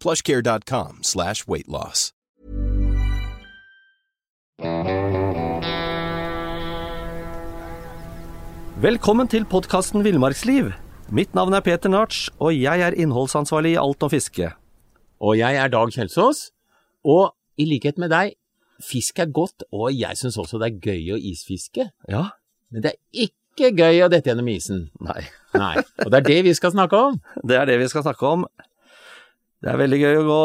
plushcare.com slash weightloss. Velkommen til podkasten Villmarksliv. Mitt navn er Peter Narts, og jeg er innholdsansvarlig i Alt om fiske. Og jeg er Dag Kjelsås. Og i likhet med deg, fisk er godt, og jeg syns også det er gøy å isfiske. Ja? Men det er ikke gøy å dette gjennom isen. Nei. Nei. Og det er det vi skal snakke om. Det er det vi skal snakke om. Det er veldig gøy å gå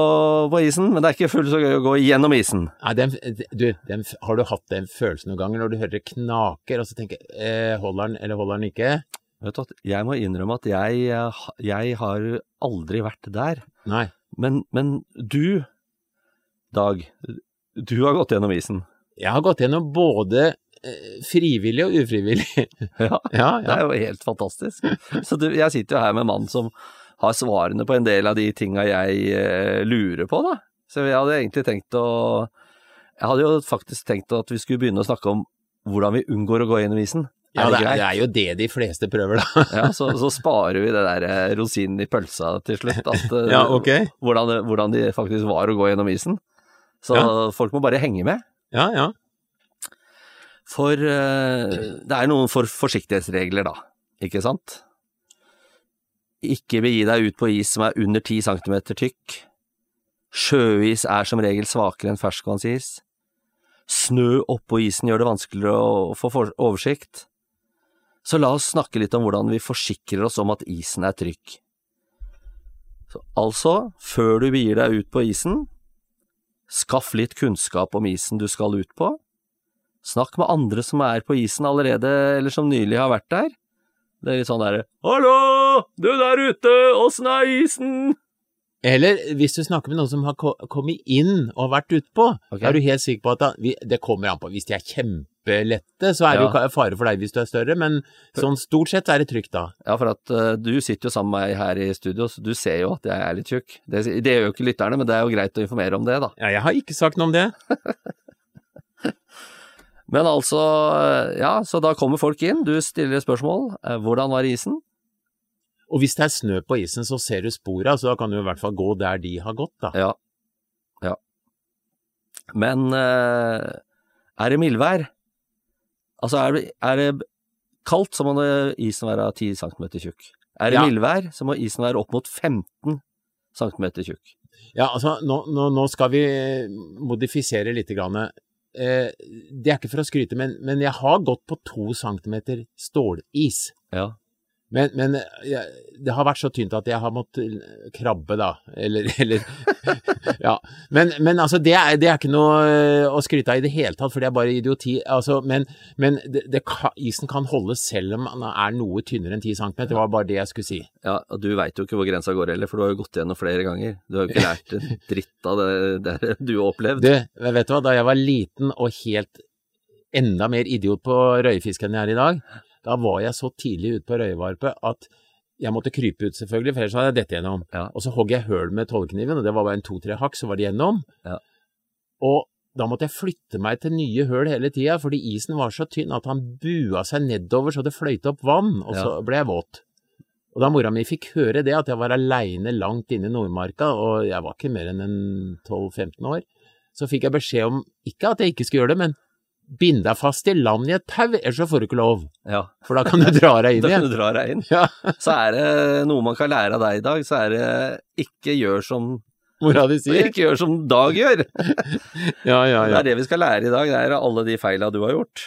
på isen, men det er ikke fullt så gøy å gå gjennom isen. Nei, den, du, den, har du hatt den følelsen noen ganger når du hører det knaker, og så tenker eh, holder den eller holder den ikke? Vet du at Jeg må innrømme at jeg, jeg har aldri vært der. Nei. Men, men du, Dag, du har gått gjennom isen. Jeg har gått gjennom både eh, frivillig og ufrivillig. Ja, ja, Det er jo helt fantastisk. Så du, jeg sitter jo her med en mann som har svarene på en del av de tinga jeg eh, lurer på, da. Så jeg hadde egentlig tenkt å Jeg hadde jo faktisk tenkt at vi skulle begynne å snakke om hvordan vi unngår å gå gjennom isen. Ja, det det, er, det jo det de fleste prøver, da. Ja, så, så sparer vi det der eh, rosinen i pølsa til slutt. At, eh, Ja, ok. hvordan, hvordan de faktisk var å gå gjennom isen. Så Ja. folk må bare henge med. Ja, ja. For det er noen for forsiktighetsregler, da. Ikke sant? Ikke begi deg ut på is som er under 10 cm tykk. Sjøis er som regel svakere enn ferskvannsis. Snø oppå isen gjør det vanskeligere å få oversikt. Så la oss snakke litt om hvordan vi forsikrer oss om at isen er trygg. Så, altså, før du begir deg ut på isen, skaff litt kunnskap om isen du skal ut på. Snakk med andre som er på isen allerede, eller som nylig har vært der. Det er litt sånn derre Hallo, du der ute, åssen er isen? Eller hvis du snakker med noen som har kommet inn og vært utpå, okay. er du helt sikker på at da, det kommer an på. Hvis de er kjempelette, så er det Ja. jo fare for deg hvis du er større, men sånn stort sett er det trygt da. Ja, for at uh, du sitter jo sammen med meg her i studio, så du ser jo at jeg er litt tjukk. Det, det gjør jo ikke lytterne, men det er jo greit å informere om det, da. Ja, jeg har ikke sagt noe om det. Men altså, ja, så da kommer folk inn, du stiller spørsmål. Eh, Hvordan var isen? Og hvis det er snø på isen, så ser du spora, så da kan du i hvert fall gå der de har gått, da. Ja. Ja. Men eh, er det mildvær? Altså, er det, er det kaldt, så må isen være 10 cm tjukk. Er det Ja. mildvær, så må isen være opp mot 15 cm tjukk. Ja, altså, nå, nå, nå skal vi modifisere litt. Grann. Eh, det er ikke for å skryte, men, men jeg har gått på to centimeter stålis. Ja. Men, men jeg, det har vært så tynt at jeg har måttet krabbe, da. Eller, eller Ja. Men, men altså, det er, det er ikke noe eh, å skryte av i det hele tatt, for det er bare idioti. Altså, men men det, det isen kan holde selv om den er noe tynnere enn 10 cm. Det var bare det jeg skulle si. Ja, og du veit jo ikke hvor grensa går heller, for du har jo gått gjennom flere ganger. Du har jo ikke lært en dritt av det, det du har opplevd. Du, vet du hva, da jeg var liten og helt enda mer idiot på røyefiske enn jeg er i dag, da var jeg så tidlig ute på røyevarpe at jeg måtte krype ut selvfølgelig, for ellers hadde jeg dette gjennom. Ja. Og så hogg jeg høl med tollkniven, og det var bare en to-tre hakk, så var det gjennom. Ja. Og da måtte jeg flytte meg til nye høl hele tida, fordi isen var så tynn at han bua seg nedover så det fløyte opp vann, og så ble jeg våt. Og da mora mi fikk høre det, at jeg var aleine langt inne i Nordmarka, og jeg var ikke mer enn 12-15 år, så fikk jeg beskjed om, ikke at jeg ikke skulle gjøre det, men bind deg fast i land i et tau, ellers så får du ikke lov, Ja, for da kan du dra deg inn da kan igjen. du dra deg inn. Ja. Så er det noe man kan lære av deg i dag, så er det ikke gjør som mora di sier. ikke gjør som Dag gjør. Ja, ja, Det er det vi skal lære i dag, det er alle de feila du har gjort.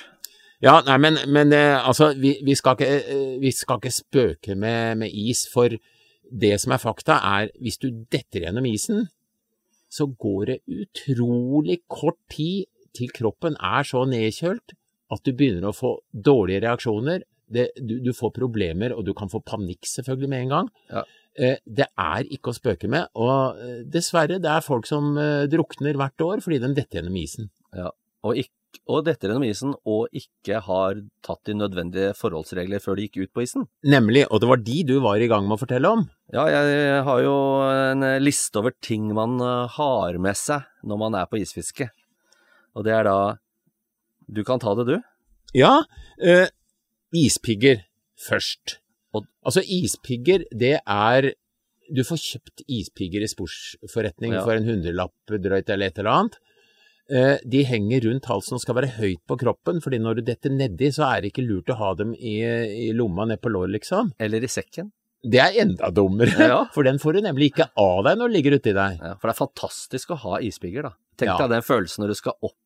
Ja, nei, men, men eh, altså, vi, vi, skal ikke, eh, vi skal ikke spøke med, med is, for det som er fakta er, hvis du detter gjennom isen, så går det utrolig kort tid til kroppen er så nedkjølt at du begynner å få dårlige reaksjoner. Det, du, du får problemer, og du kan få panikk selvfølgelig med en gang. Ja. Eh, det er ikke å spøke med, og eh, dessverre, det er folk som eh, drukner hvert år fordi de detter gjennom isen. Og, ikke, og detter gjennom isen, og ikke har tatt de nødvendige forholdsregler før de gikk ut på isen. Nemlig, og det var de du var i gang med å fortelle om. Ja, jeg har jo en liste over ting man har med seg når man er på isfiske. Og det er da Du kan ta det, du. Ja, eh, ispigger først. Og- altså ispigger, det er Du får kjøpt ispigger i sportsforretning Ja. for en hundrelapp drøyt eller et eller annet. Eh, de henger rundt halsen og skal være høyt på kroppen, fordi når du detter nedi, så er det ikke lurt å ha dem i, i lomma ned på lår, liksom. Eller i sekken. Det er enda dummere, Ja. for den får du nemlig ikke av deg når den ligger uti deg. Ja, for det er fantastisk å ha ispigger, da. Tenk Ja. deg den følelsen når du skal opp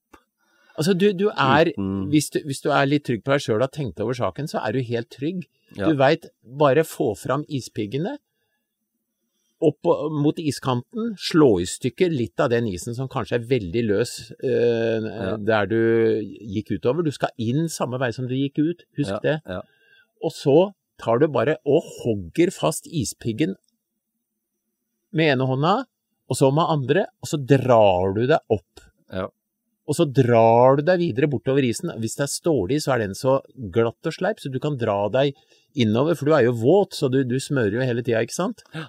Altså, du, du er hvis du, hvis du er litt trygg på deg sjøl og har tenkt over saken, så er du helt trygg. Ja. Du veit, bare få fram ispiggene, opp mot iskanten, slå i stykker litt av den isen som kanskje er veldig løs øh, Ja. der du gikk utover. Du skal inn samme vei som du gikk ut, husk Ja, det. ja. Og så tar du bare og hogger fast ispiggen med ene hånda, og så med andre, og så drar du deg opp. Ja. Og så drar du deg videre bortover isen. Hvis det er stålig, så er den så glatt og sleip, så du kan dra deg innover, for du er jo våt, så du, du smører jo hele tida, ikke sant? Ja.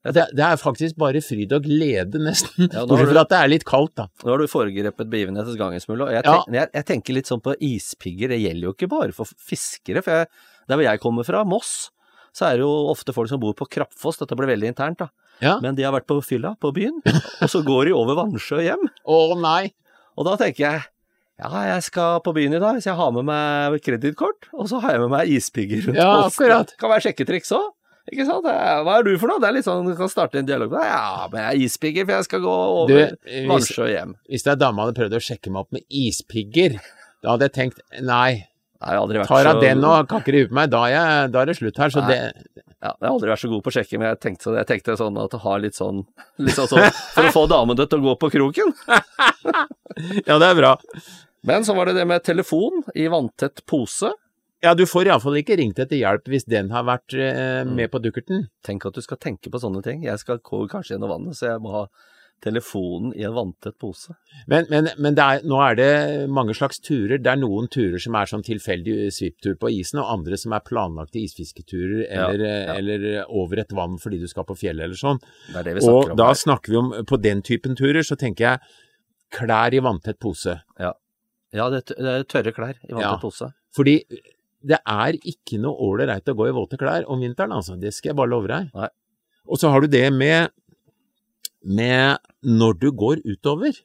Det, det er faktisk bare fryd og glede, nesten. Ja, Bortsett fra at det er litt kaldt, da. Nå har du foregrepet begivenhetens gang, Smule, og jeg, Ja. jeg, jeg tenker litt sånn på ispigger. Det gjelder jo ikke bare for fiskere, for jeg, der hvor jeg kommer fra, Moss, så er det jo ofte folk som bor på Krappfoss, dette blir veldig internt, da. Ja. Men de har vært på fylla på byen, og så går de over Vannsjø hjem. Å nei! Og da tenker jeg ja, jeg skal på byen i dag, så jeg har med meg kredittkort, og så har jeg med meg ispigger rundt Ja, halsen. Det Kan være sjekketriks òg. Ikke sant? Hva er du for noe? Det er litt sånn, Du kan starte en dialog med. Ja, men jeg er ispigger, for jeg skal gå over Vansjø hjem. hvis det er dama hadde prøvd å sjekke meg opp med ispigger, da hadde jeg tenkt nei, tar så den og kakker i huet på meg, da er, jeg, da er det slutt her. Så det Ja, jeg har aldri vært så god på å sjekke, men jeg tenkte, jeg tenkte sånn at det har litt sånn, litt sånn, sånn For å få damene til å gå på kroken. Ja, det er bra. Men så var det det med telefon i vanntett pose. Ja, du får iallfall ikke ringt etter hjelp hvis den har vært eh, Mm. med på dukkerten. Tenk at du skal tenke på sånne ting. Jeg skal gå kanskje gjennom vannet, så jeg må ha telefonen i en vanntett pose. Men, men, men det er, nå er det mange slags turer. Det er noen turer som er sånn tilfeldig svipptur på isen, og andre som er planlagte isfisketurer eller, ja. eller over et vann fordi du skal på fjellet eller sånn. Det det vi Og om da her. snakker vi om, på den typen turer, så tenker jeg klær i vanntett pose. Ja, det er det er tørre klær i vanntett Ja. pose. Fordi det er ikke noe ålreit å gå i våte klær om vinteren, altså. Det skal jeg bare love deg. Nei. Og så har du det med, med når du går utover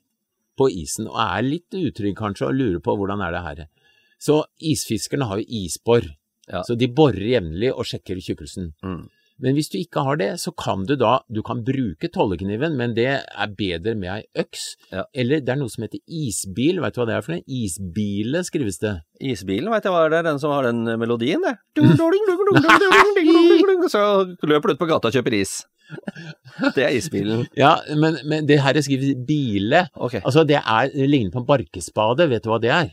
på isen og er litt utrygg kanskje og lurer på hvordan er det her Så isfiskerne har jo isbor, ja. så de borer jevnlig og sjekker tjukkelsen. Mm. Men hvis du ikke har det, så kan du da Du kan bruke tollekniven, men det er bedre med ei øks. Ja. Eller det er noe som heter isbil. Veit du hva det er for noe? Isbile skrives det. Isbilen, veit jeg hva det er. Den som har den melodien, det. Så løper du ut på gata og kjøper is. Det er isbilen. Ja, men, men det her skrives bile. Okay. Altså, det er det ligner på en barkespade. Vet du hva det er?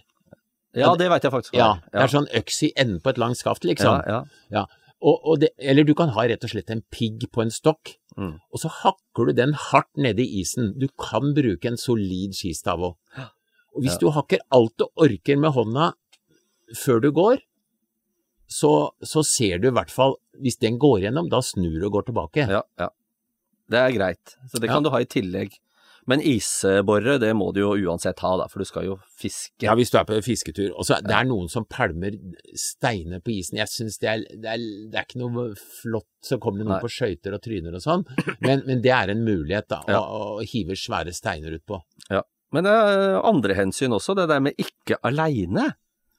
Ja, det veit jeg faktisk. Ja, er. det er sånn øks i enden på et langt skaft, liksom. Ja, ja. Og, og det, eller du kan ha rett og slett en pigg på en stokk, Mm. og så hakker du den hardt nedi isen. Du kan bruke en solid skistav òg. Og hvis Ja. du hakker alt du orker med hånda før du går, så, så ser du i hvert fall Hvis den går gjennom, da snur du og går tilbake. Ja, ja. Det er greit. Så det Ja. kan du ha i tillegg. Men isborre, det må du jo uansett ha, da, for du skal jo fiske. Ja, hvis du er på fisketur. Og så det er noen som pælmer steiner på isen. Jeg syns det, det, det er ikke noe flott, så kommer det noen Nei. på skøyter og tryner og sånn, men, men det er en mulighet, da, Ja. å, å hive svære steiner utpå. Men det er andre hensyn også, det der med ikke aleine,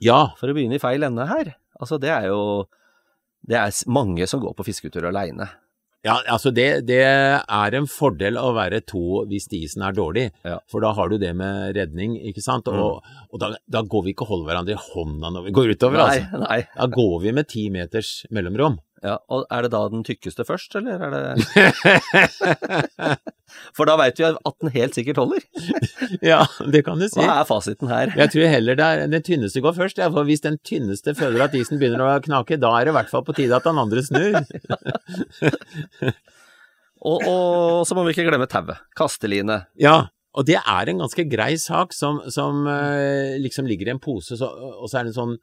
Ja, for å begynne i feil ende her. Altså, det er jo Det er mange som går på fisketur aleine. Ja, altså det, det er en fordel å være to hvis isen er dårlig, Ja. for da har du det med redning, ikke sant? Og, og da, da går vi ikke og holder hverandre i hånda når vi går utover, Nei, altså. nei. Da går vi med ti meters mellomrom. Ja, og er det da den tykkeste først, eller er det For da veit vi at den helt sikkert holder. ja, det kan du si. Hva er fasiten her? Jeg tror heller det er den tynneste går først, ja, for hvis den tynneste føler at isen begynner å knake, da er det i hvert fall på tide at den andre snur. Og, og så må vi ikke glemme tauet. Kasteline. Ja, og det er en ganske grei sak som, som eh, liksom ligger i en pose, så, og så er det en sånn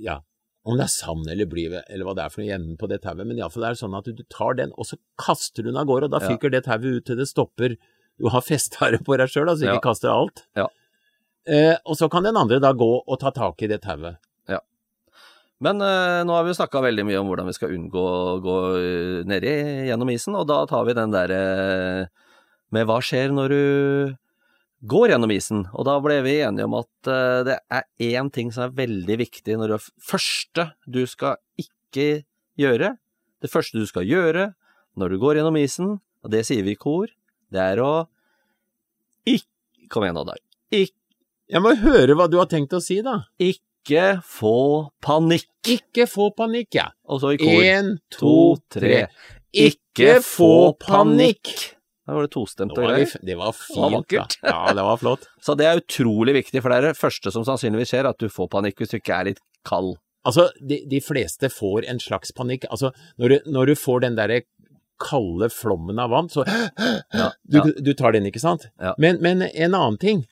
Ja, om det er sand eller bly eller hva det er for noe igjen på det tauet, men iallfall det er sånn at du tar den, og så kaster du den av gårde, og da Ja. fyker det tauet ut til det stopper. Du har festa det på deg sjøl, altså ikke Ja. kaster alt. Ja. Eh, og så kan den andre da gå og ta tak i det tauet. Ja. Men eh, nå har vi jo snakka veldig mye om hvordan vi skal unngå å gå uh, nedi gjennom isen, og da tar vi den derre med hva skjer når du går gjennom isen? Og da ble vi enige om at eh, det er én ting som er veldig viktig når det første du skal ikke gjøre, det første du skal gjøre når du går gjennom isen, og det sier vi i kor, det er å ikke Kom igjen nå, Dag. Ikke Jeg må høre hva du har tenkt å si, da. ikke få panikk. Ikke få panikk, ja. Og så i kor. Én, to, tre. Ikke få panikk! Da var det tostemt og var greier. Det var var fint, da. vakkert. Ja, det var flott. Så det er utrolig viktig, for det er det første som sannsynligvis skjer, at du får panikk hvis du ikke er litt kald. Altså, de, de fleste får en slags panikk. Altså, når du, når du får den derre kalde flommen av vann, så du, ja. du tar den, ikke sant? Ja. Men, men en annen ting.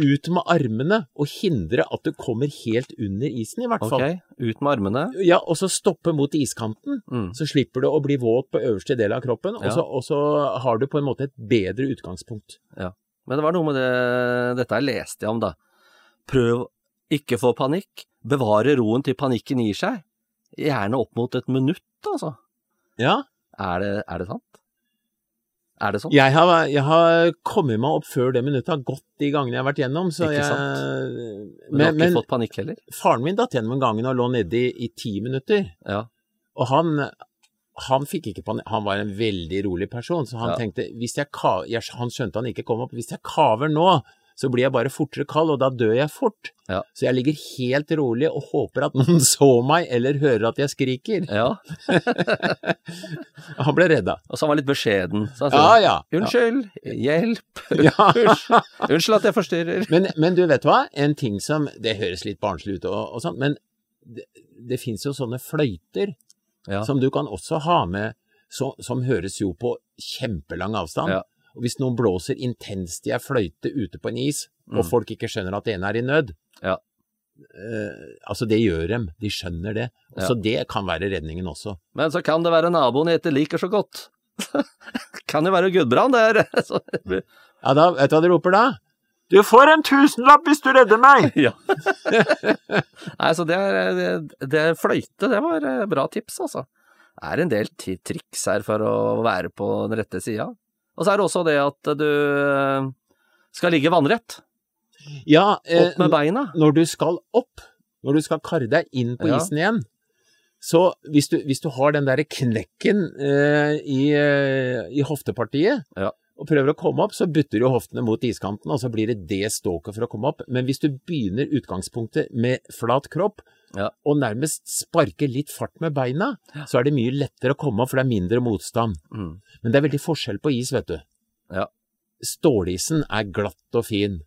Ut med armene og hindre at du kommer helt under isen, i hvert fall. Ok, ut med armene. Ja, og så stoppe mot iskanten. Mm. Så slipper du å bli våt på øverste del av kroppen, og, så, og så har du på en måte et bedre utgangspunkt. Men det var noe med det, dette jeg leste jeg om, da. Prøv ikke få panikk. Bevare roen til panikken gir seg. Gjerne opp mot et minutt, altså. Ja, Er det, er det sant? Er det sånn? Jeg har, jeg har kommet meg opp før det minuttet har gått de gangene jeg har vært gjennom. Så Ikke jeg, sant? Men, du har ikke men fått panikk heller? faren min datt gjennom en gang og lå nedi i ti minutter. Ja. Og han, han fikk ikke panikk. Han var en veldig rolig person, så han Ja. tenkte hvis jeg, jeg Han skjønte han ikke kom opp. Hvis jeg kaver nå, så blir jeg bare fortere kald, og da dør jeg fort. Ja. Så jeg ligger helt rolig og håper at noen så meg eller hører at jeg skriker. ja. Han ble redda. Og så han var litt beskjeden. Så han sa ja. unnskyld, hjelp, Ja. unnskyld at jeg forstyrrer. Men, men du vet hva? En ting som Det høres litt barnslig ut og, og sånn, men det, det fins jo sånne fløyter Ja. som du kan også ha med, så, som høres jo på kjempelang avstand. Og hvis noen blåser intenst i ei fløyte ute på en is, Mm. og folk ikke skjønner at en er i nød Ja. eh, Altså, det gjør dem. De skjønner det. Ja. Så det kan være redningen også. Men så kan det være naboen jeg ikke liker så godt. kan jo være Gudbrand, det er Ja, da, vet du hva de roper da? Du får en tusenlapp hvis du redder meg! Ja. Nei, så det er, det, det er fløyte, det var eh, bra tips, altså. Det er en del triks her for å være på den rette sida. Og så er det også det at du eh, skal ligge vannrett. Ja, eh, Opp med beina. når du skal opp, når du skal karre deg inn på Ja. isen igjen, så hvis du, hvis du har den derre knekken eh, i, eh, i hoftepartiet, Ja. og prøver å komme opp, så butter du hoftene mot iskanten, og så blir det det ståket for å komme opp. Men hvis du begynner utgangspunktet med flat kropp, Ja. og nærmest sparker litt fart med beina, så er det mye lettere å komme opp, for det er mindre motstand. Mm. Men det er veldig forskjell på is, vet du. Ja. Stålisen er glatt og fin.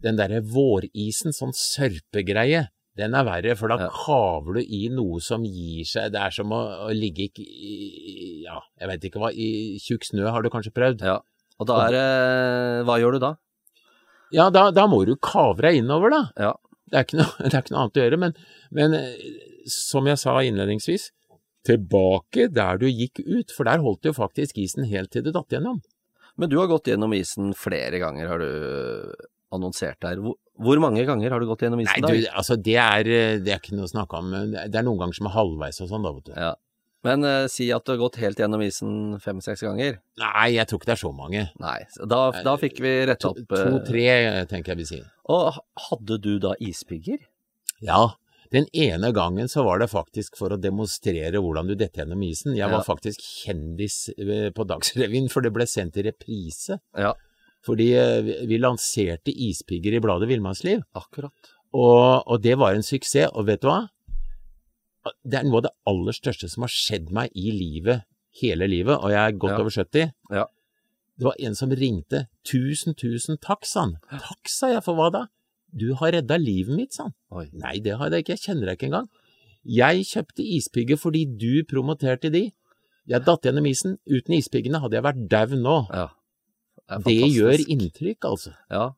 Den derre vårisen, sånn sørpegreie, den er verre, for da Ja. kaver du i noe som gir seg. Det er som å, å ligge i, Ja, jeg vet ikke hva, i tjukk snø har du kanskje prøvd? Ja. Og da er det Hva gjør du da? Ja, da, da må du kave deg innover, da. Ja. Det er ikke noe, det er ikke noe annet å gjøre. Men, men eh, som jeg sa innledningsvis, tilbake der du gikk ut, for der holdt jo faktisk isen helt til du datt gjennom. Men du har gått gjennom isen flere ganger, har du annonsert der. Hvor, hvor mange ganger har du gått gjennom Nei, isen? du, da? altså det er, eh, det er ikke noe å snakke om. Det er noen ganger som er halvveis og sånn, da, vet du. Ja. Men uh, si at du har gått helt gjennom isen fem-seks ganger. Nei, jeg tror ikke det er så mange. Nei, da, da fikk vi retta opp eh, To-tre, tenker jeg vi sier. Og hadde du da ispigger? Ja, Den ene gangen så var det faktisk for å demonstrere hvordan du detter gjennom isen. Jeg var Ja. faktisk kjendis eh, på Dagsrevyen, for det ble sendt i reprise. Ja, Fordi eh, vi, vi lanserte ispigger i bladet Villmannsliv, akkurat. og, og det var en suksess. Og vet du hva? Det er noe av det aller største som har skjedd meg i livet, hele livet, og jeg er godt Ja. over 70. Ja. Det var en som ringte. Tusen, tusen takk, sa han. Takk, sa jeg, for hva da? Du har redda livet mitt, sa han. Oi. Nei, det har jeg ikke, jeg kjenner deg ikke engang. Jeg kjøpte ispigger fordi du promoterte de. Jeg datt gjennom isen. Uten ispiggene hadde jeg vært daud nå. Ja. Det, Det gjør inntrykk, altså. Ja.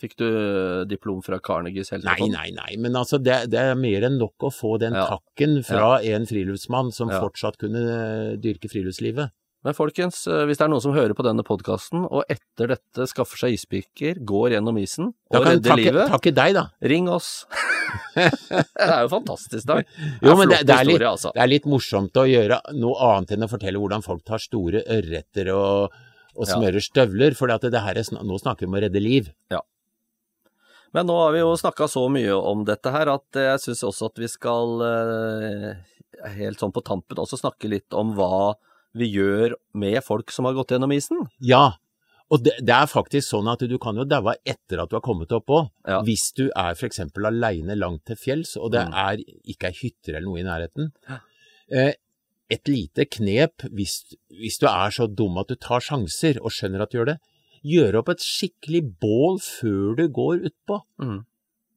Fikk du eh, diplom fra Carnegies Nei, nei, nei, men altså, det, det er mer enn nok å få den Ja. takken fra en friluftsmann som Ja. fortsatt kunne eh, dyrke friluftslivet. Men folkens, eh, hvis det er noen som hører på denne podkasten, og etter dette skaffer seg ispikker, går gjennom isen og redder takke, livet, takke deg, da. ring oss. det er jo fantastisk, Dag. Jo, men det, det, er litt, altså. det er litt morsomt å gjøre noe annet enn å fortelle hvordan folk tar store ørreter og, og Ja. smører støvler, for det det her er, nå snakker vi om å redde liv. Men nå har vi jo snakka så mye om dette her at jeg syns også at vi skal, eh, helt sånn på tampen, også snakke litt om hva vi gjør med folk som har gått gjennom isen. Ja, og det, det er faktisk sånn at du kan jo daue etter at du har kommet opp òg. Ja. Hvis du er f.eks. aleine langt til fjells, og det Mm. er ikke er hytter eller noe i nærheten. Eh, et lite knep hvis, hvis du er så dum at du tar sjanser og skjønner at du gjør det, gjør opp et skikkelig bål før du går utpå. Mm.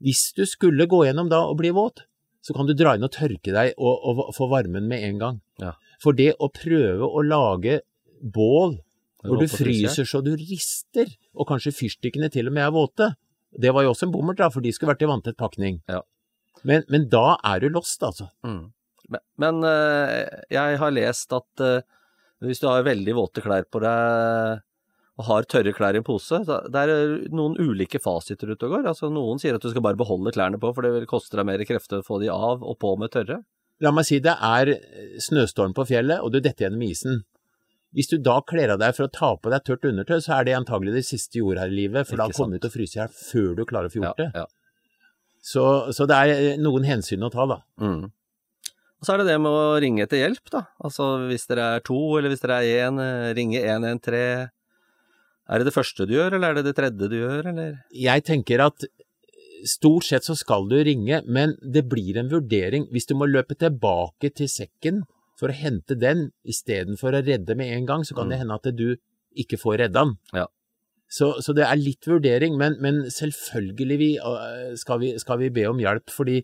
Hvis du skulle gå gjennom da og bli våt, så kan du dra inn og tørke deg og, og få varmen med en gang. Ja. For det å prøve å lage bål hvor du fryser så du rister, og kanskje fyrstikkene til og med er våte, det var jo også en bommert, da, for de skulle vært i vanntett pakning. Ja. Men, men da er du lost, altså. Mm. Men, men eh, jeg har lest at eh, hvis du har veldig våte klær på deg og har tørre klær i en pose, det er noen ulike fasiter ute og går. Altså, noen sier at du skal bare beholde klærne på, for det vil koste deg mer krefter å få de av og på med tørre. La meg si det er snøstorm på fjellet, og du detter gjennom isen. Hvis du da kler av deg for å ta på deg tørt undertøy, så er det antagelig det siste du gjorde her i livet, for da kommer du til å fryse i hjel før du klarer å få Ja, gjort det. ja. Så, så det er noen hensyn å ta, da. Mm. Og så er det det med å ringe etter hjelp, da. Altså hvis dere er to, eller hvis dere er én, eh, ringe 113. Er det det første du gjør, eller er det det tredje du gjør, eller? Jeg tenker at stort sett så skal du ringe, men det blir en vurdering. Hvis du må løpe tilbake til sekken for å hente den istedenfor å redde med en gang, så kan det hende at du ikke får redda den. Ja. Så, så det er litt vurdering, men, men selvfølgelig vi, øh, skal, vi, skal vi be om hjelp, fordi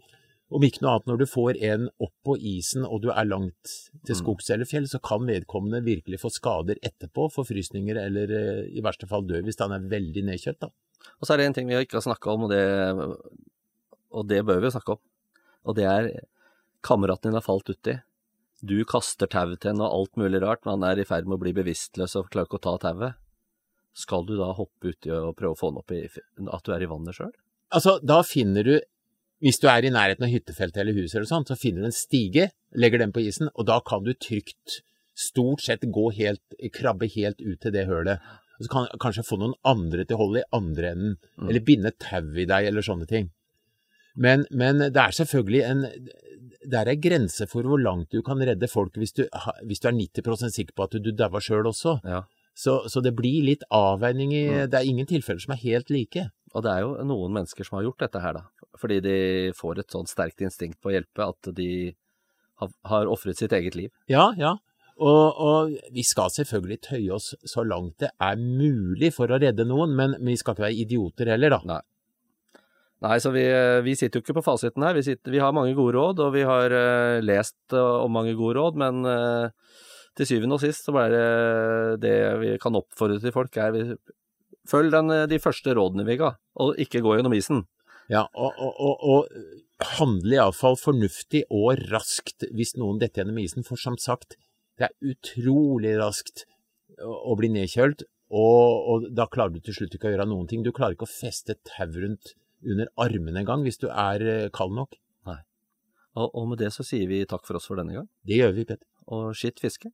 om ikke noe annet når du får en opp på isen og du er langt til skogs eller fjell, så kan vedkommende virkelig få skader etterpå, forfrysninger eller øh, i verste fall dø hvis han er veldig nedkjøtt. da. Og så er det en ting vi ikke har snakka om, og det, og det bør vi snakke om. Og det er kameraten din har falt uti. Du kaster tauet til henne og alt mulig rart, men han er i ferd med å bli bevisstløs og klarer ikke å ta tauet. Skal du da hoppe uti og prøve å få han opp i at du er i vannet sjøl? Altså, da finner du, hvis du er i nærheten av hyttefeltet eller huset eller sånt, så finner du en stige, legger den på isen, og da kan du trygt, stort sett gå helt, krabbe helt ut til det hølet. Og så kan du kanskje få noen andre til å holde i andre enden, eller binde tau i deg, eller sånne ting. Men, men det er selvfølgelig en, det er ei grense for hvor langt du kan redde folk hvis du, hvis du er 90% sikker på at du dauer sjøl også. Ja. Så, så det blir litt avveining i, det er ingen tilfeller som er helt like. Og det er jo noen mennesker som har gjort dette her, da. Fordi de får et sånn sterkt instinkt på å hjelpe at de har, har ofret sitt eget liv. Ja, ja. Og, og vi skal selvfølgelig tøye oss så langt det er mulig for å redde noen, men vi skal ikke være idioter heller, da. Nei. Nei, så vi, vi sitter jo ikke på fasiten her. Vi, sitter, vi har mange gode råd, og vi har uh, lest uh, om mange gode råd, men uh, til syvende og sist så er det det vi kan oppfordre til folk, er følg den, eh, de første rådene vi ga, og ikke gå gjennom isen. Ja, og, og, og, og handle iallfall fornuftig og raskt hvis noen detter gjennom isen, for som sagt, det er utrolig raskt å, å bli nedkjølt, og, og da klarer du til slutt ikke å gjøre noen ting. Du klarer ikke å feste tau rundt under armene engang hvis du er eh, kald nok. Og, og med det så sier vi takk for oss for denne gang, Det gjør vi, Petter. og skitt fiske.